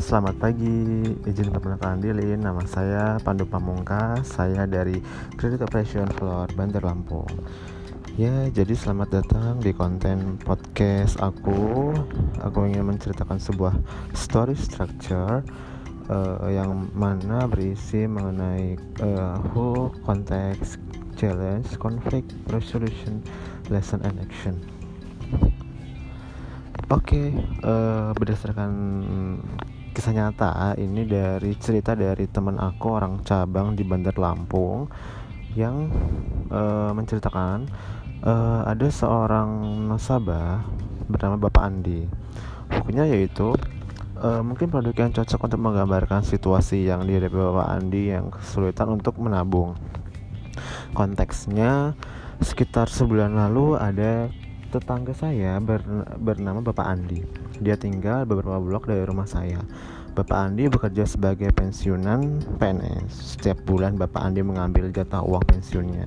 selamat pagi. Izin perkenalkan diri, nama saya Pandu Pamungkas. Saya dari Credit Operation Floor Bandar Lampung. Ya, jadi selamat datang di konten podcast aku. Aku ingin menceritakan sebuah story structure uh, yang mana berisi mengenai uh, who, konteks, challenge, conflict, resolution, lesson, and action. Oke, okay, uh, berdasarkan kisah nyata ini dari cerita dari teman aku orang cabang di Bandar Lampung yang uh, menceritakan uh, ada seorang nasabah bernama Bapak Andi. Bukunya yaitu uh, mungkin produk yang cocok untuk menggambarkan situasi yang dihadapi Bapak Andi yang kesulitan untuk menabung. Konteksnya sekitar sebulan lalu ada tetangga saya ber, bernama Bapak Andi. Dia tinggal beberapa blok dari rumah saya. Bapak Andi bekerja sebagai pensiunan PNS. Setiap bulan Bapak Andi mengambil jatah uang pensiunnya.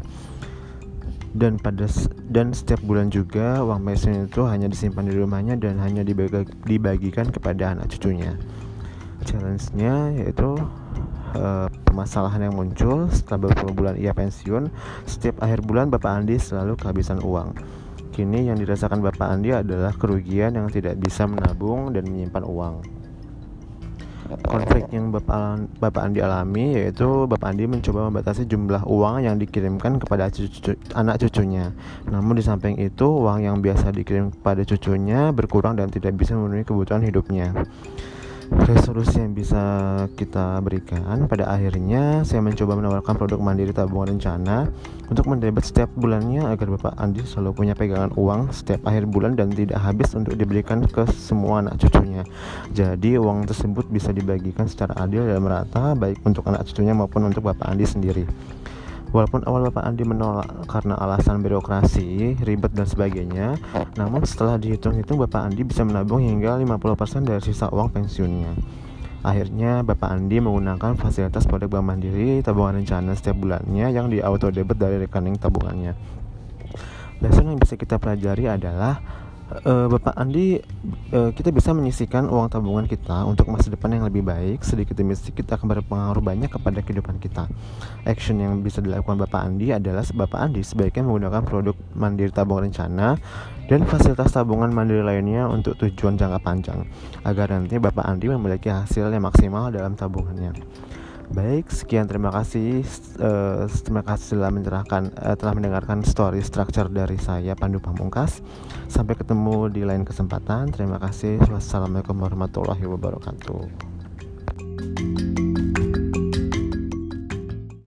Dan pada dan setiap bulan juga uang pensiun itu hanya disimpan di rumahnya dan hanya dibagi, dibagikan kepada anak cucunya. Challenge-nya yaitu uh, permasalahan yang muncul setelah beberapa bulan ia pensiun. Setiap akhir bulan Bapak Andi selalu kehabisan uang Kini yang dirasakan Bapak Andi adalah kerugian yang tidak bisa menabung dan menyimpan uang. Konflik yang Bapak, Bapak Andi alami yaitu Bapak Andi mencoba membatasi jumlah uang yang dikirimkan kepada cucu, anak cucunya. Namun di samping itu uang yang biasa dikirim kepada cucunya berkurang dan tidak bisa memenuhi kebutuhan hidupnya resolusi yang bisa kita berikan pada akhirnya saya mencoba menawarkan produk mandiri tabungan rencana untuk mendebet setiap bulannya agar Bapak Andi selalu punya pegangan uang setiap akhir bulan dan tidak habis untuk diberikan ke semua anak cucunya. Jadi uang tersebut bisa dibagikan secara adil dan merata baik untuk anak cucunya maupun untuk Bapak Andi sendiri Walaupun awal Bapak Andi menolak karena alasan birokrasi, ribet dan sebagainya, namun setelah dihitung-hitung Bapak Andi bisa menabung hingga 50% dari sisa uang pensiunnya. Akhirnya Bapak Andi menggunakan fasilitas produk Bank Mandiri tabungan rencana setiap bulannya yang di auto debit dari rekening tabungannya. Lesson yang bisa kita pelajari adalah uh, Bapak Andi uh, kita bisa menyisikan uang tabungan kita untuk masa depan yang lebih baik. Sedikit demi sedikit akan berpengaruh banyak kepada kehidupan kita. Action yang bisa dilakukan Bapak Andi adalah Bapak Andi sebaiknya menggunakan produk mandiri tabungan rencana dan fasilitas tabungan mandiri lainnya untuk tujuan jangka panjang agar nanti Bapak Andi memiliki hasil yang maksimal dalam tabungannya Baik, sekian terima kasih. Uh, terima kasih telah menyerahkan uh, telah mendengarkan story structure dari saya Pandu Pamungkas. Sampai ketemu di lain kesempatan. Terima kasih. Wassalamualaikum warahmatullahi wabarakatuh.